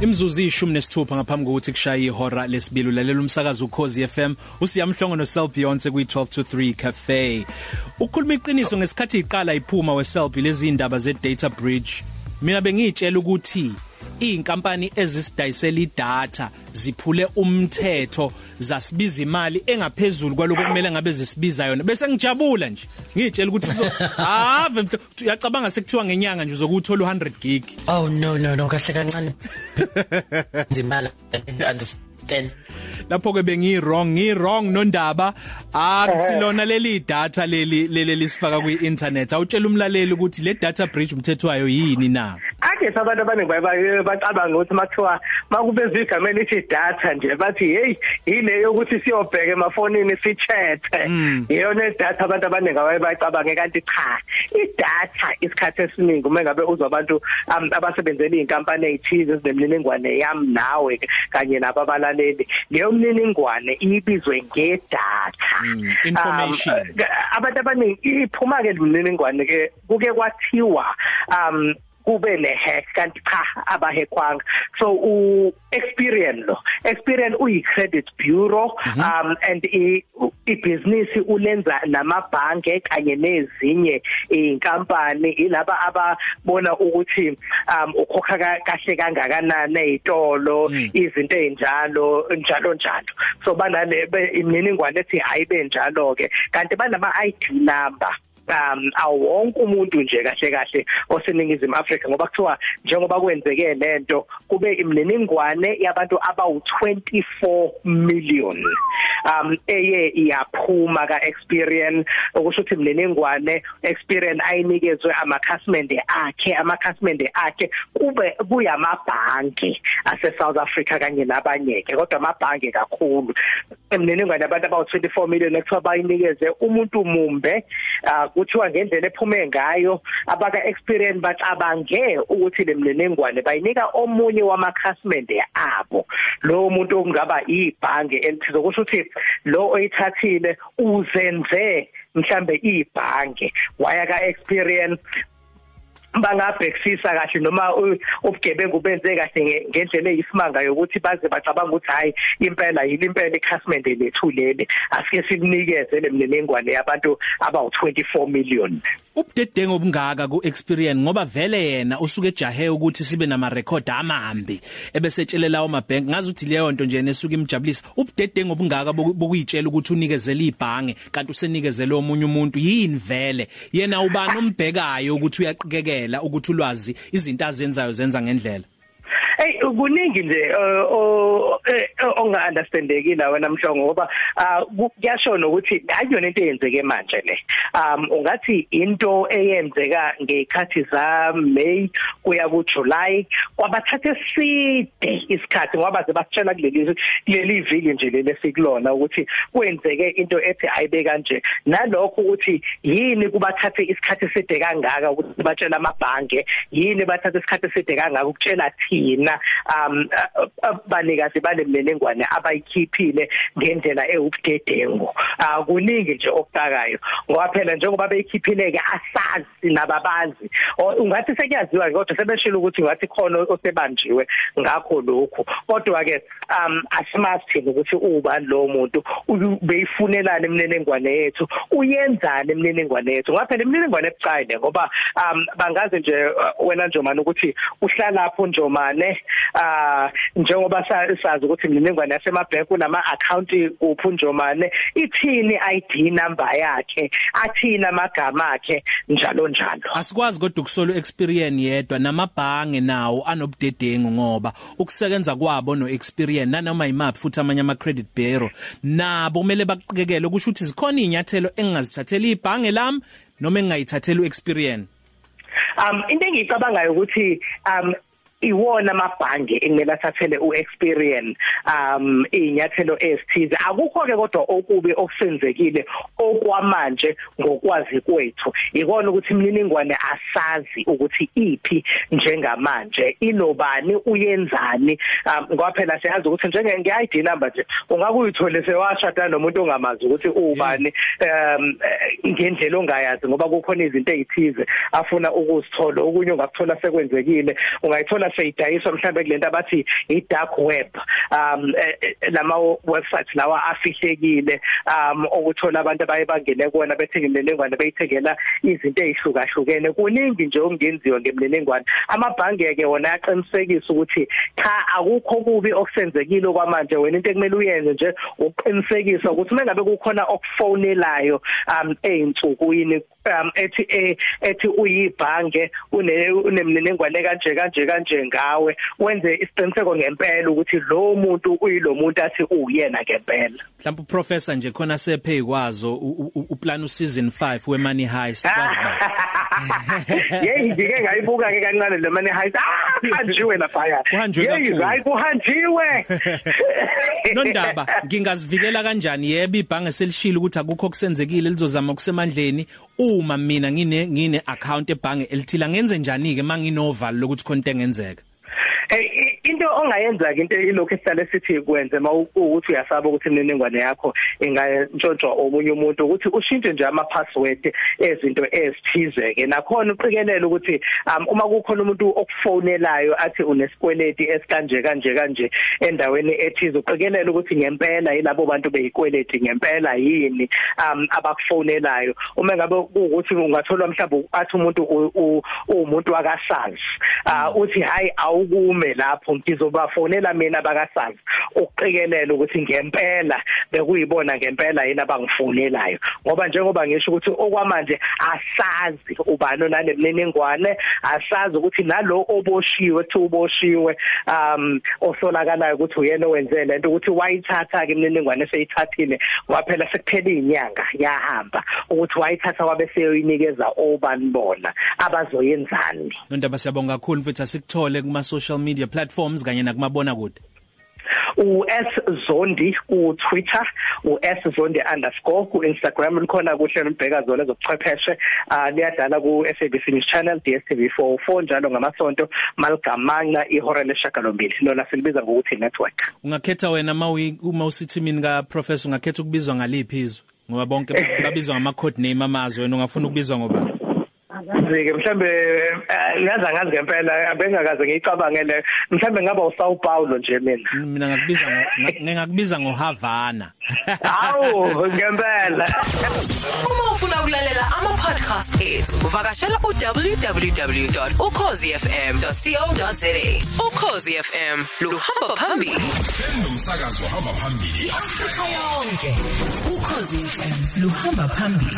Imzuzu ishumi nesithupha ngaphambi kokuthi kushaye ihora lesibili lalela umsakazo ukhozi FM usiyamhlongo no Cell Beyonce kwi 12 to 3 cafe. Ukhuluma iqiniso ngesikhathi iqala iphuma weself lezi indaba ze data breach. Mina bengitshela ukuthi inkampani ezisidayisela idatha ziphule umthetho zasibiza imali engaphezulu kwaloko kumele ngabe zisibiza yona. Bese ngijabula nje ngitshela ukuthi ave uyacabanga sekuthiwa ngenyanga nje uzokuthola u100 gig. Oh no no no kahle kancane. Nzimala understand. Lapho ke bengi wrong ngi wrong nondaba akusilona leli data leli leli lisifaka kwi internet awutshela umlaleli ukuthi le data breach umthetho wayo yini na? Ake abantu abaningi bacabanga ukuthi makuthiwa makubezwe igama elithi data nje bathi hey yile yokuthi siyobheka emafonini sichathe iyona data abantu abaningi abayicabange kanti cha idatha isikhathi esiningi uma ngabe uzwa abantu abasebenzela izinkampani ezithize ezinemniningwane yami nawe kanye nababalaleli leyo mniningwane ibizwe ngedatha. Information. abantu abaningi iphuma ke mniningwane ke kuke kwathiwa um kube ne hack kanti cha abahekwanga. So u experience lo. Experience uyi credit bureau -hmm. um and i business ulenza namabhange kanye nezinye inkampani ilaba ababona ukuthi um ukhokha kahle kangakanani ezitolo mm. izinto ezinjalo njalo njalo. So banale imininingwane ethi hayibe njalo ke kanti banama ID number. Um awonke umuntu nje kahle kahle oseningizimu Afrika ngoba kuthiwa njengoba kwenzeke lento kube imininingwane yabantu abawu 24 million um eye iyaphuma ka experience okusho ukuthi imininingwane experience ayinikezwe amakhasimende akhe amakhasimende akhe kube kuyamabhanki ase South Africa kanye nabanye ke kodwa amabhanki kakhulu. Imininingwane yabantu abawu 24 million ekuthiwa bayinikeze umuntu mumbe uh, kuthiwa ngendlela ephume ngayo abaka experience bacabange ukuthi lemnenengwane bayinika omunye wamakhasimende abo. Lo muntu okungaba ibhange elithize kusho ukuthi lo oyithathile uzenze mhlambe ibhange. Waya ka experience bangabhekisisa kahle noma ubugebengu benze kahle ngendlela eyisimanga yokuthi baze bacabanga ukuthi hayi impela yini impela ikhasimende lethu leli asike sikunikeze lemnenengwane yabantu abawu 24 million. Ubudedengo obungaka ku experience ngoba vele yena usuke ejahe ukuthi sibe nama record amahambi ebesetshelela lawo mabank. Ngazi ukuthi leyo nto nje nesuka imjabulisa. Ubudedengo obungaka bokuyitshela ukuthi unikezele ibhange kanti usenikezele omunye umuntu yini vele? Yena ubani umbhekayo ukuthi uyaqikekela ukuthi ulwazi izinto azenzayo zenza ngendlela. Hey kuningi nje onga understandeki la wena mhlongo ngoba kuyashona ukuthi ayiyona into eyenzeke manje le. Um ungathi into eyenzeka ngekhathi za May kuya ku July kwabathatha eside isikhathi ngoba sebasitshela kuleli kuleli viki nje leli sikulona ukuthi kwenzeke into ethi ayibe kanje. Nalokho ukuthi yini kubathathe isikhathi eside kangaka ukuthi batshela amabhange yini bathatha isikhathi eside kangaka ukutshela thina? Um banikazi banemlelengwane abayikhiphile ngendlela ewubudedengu akuningi nje okutakayo ngoba phela njengoba beyikhiphile ke asazi nababazi. Ungathi sekuyaziwa kodwa sebeshilo ukuthi ngathi khona osebanjiwe ngakho lokho kodwa ke um asimathi ukuthi ubani lo muntu. Beyifunelana emnenengwane yethu? Uyenzana emnenengwane yethu? Ngoba phela emnenengwane ebucayi ngoba um bangaze nje wena Njomane ukuthi uhlala lapho Njomane ah njengoba sazi ukuthi imininingwane yasemabhenki unama account kuphi Njomane ithini ID number yakhe athina amagama akhe njalo njalo. Asikwazi kodwa ukusolo experience yedwa namabhange nawo anobudedengu ngoba ukusebenza kwabo no experience nanoma imaphi futhi amanye ama credit bureau nabo kumele baqikekele kusho ukuthi zikhona inyathelo engazithathela ibhange lami noma engayithathela experience um into engiyicabangayo ukuthi um iwona amabhange ekumele athathele uexperience um inyathelo esithize akukho ke kodwa okubi okusenzekile okwamanje ngokwazi kwethu. Ikona ukuthi imininingwane asazi ukuthi iphi njengamanje. Inobani uyenzani? Um ngoba phela siyazi ukuthi njenge nge-ID number nje ungakuyithole sewashada nomuntu ongamazi ukuthi ubani um ngendlela ongayazi ngoba kukhona izinto ezithize afuna ukuzithola. Okunye ungakuthola sekwenzekile ungayithola seyidayiswa mhlawumbe kulento abathi i dark web um lama websites lawa afihlekile um okuthola abantu abaye bangene kuona bethengelelengwane beyithengela izinto ezihlukahlukene kuningi nje okungenziwa ngemlelengwane amabhange ke wona yaqinisekisa ukuthi cha akukho kubi okusenzekile kwamanje wena into ekumele uyenze nje uqinisekisa ukuthi mengabe kukhona okufonelayo um einsukwini um ethi eh, ethi uyibhange unemniningwane kanje kanje kanje ngawe wenze isiqiniseko ngempela ukuthi lo muntu uyilo muntu athi uyena ngempela. Mhlawumbe uprofessor nje khona sephe ikwazo uplan useason 5 we money heist kwazi ba? Yey ngike ngayibuka ke kancane le money heist. Ah kanjiwe lapha ya Yey hayi kuhanjiwe. Nondaba ngingazivikela kanjani? Yebo ibhange selishilo ukuthi akukho kusenzekile lizozama kusemandleni uma mina ngine ngine account ebhange elithila ngenze njani ke manginovalo lokuthi konke engenzeka? Into ongayenza ke into ilokho esihlale sithi kwenze mawukuthi uyasaba ukuthi imininingwane yakho ingantshontshwa omunye umuntu ukuthi ushintshe nje ama password ezinto ezithize ke nakhona uqikelela ukuthi um, uma kukhona umuntu okufonelayo athi unesikweleti esikanje kanje kanje endaweni ethize uqikelela ukuthi ngempela yilabo bantu beyikweleti ngempela yini um abakufonelayo uma ngabe ukuthi ungathola mhlawumbe athi umuntu umuntu wakasazi uh, uthi hayi awukume lapho ngizobafonela mina bakasazi ukuqikelela ukuthi ngempela bekuyibona ngempela yini abangifonelayo. Ngoba njengoba ngisho ukuthi okwamanje asazi ubani onanemniningwane asazi ukuthi nalo oboshiwe kuthi uboshiwe um osolakalayo ukuthi uyena owenze lento ukuthi wayithatha ke imininingwane seyithathile kwaphela sekuphela izinyanga yahamba ukuthi wayithatha kwabe seyoyinikeza obani bona abazoyenzani? Nondaba siyabonga kakhulu mfethu asikuthole kuma social media platforms kanye nakumabona kude u S Zondi ku Twitter u S Zondi underscore ku Instagram likhona kuhlelo mbheka zona zokuchwepheshe uh liyadala ku SABC News Channel DStv4 4 njalo ngamasonto maligamanga ihora leshagalombili lona silibiza ngokuthi network ungakhetha wena uma usithi mina ka professor ungakhetha ukubizwa ngaliphi izwe? Ngoba bonke babizwa ngama code name amazwe wena ungafuna ukubizwa ngoba Zike mhlambe ngaza ngazi ngempela bengakaze ngicabangele mhlambe ngaba uSao Paulo nje mina. Mina ngakubiza ngingakubiza ngoHavana. Awu ngempela. Uma ufuna ukulalela ama podcast ethu uvakashela www.ukhozifm.co.za Ukhozi FM luhamba phambili. Senomsakazo hamba phambili. Afrika yonke. Ukhozi FM luhamba phambili.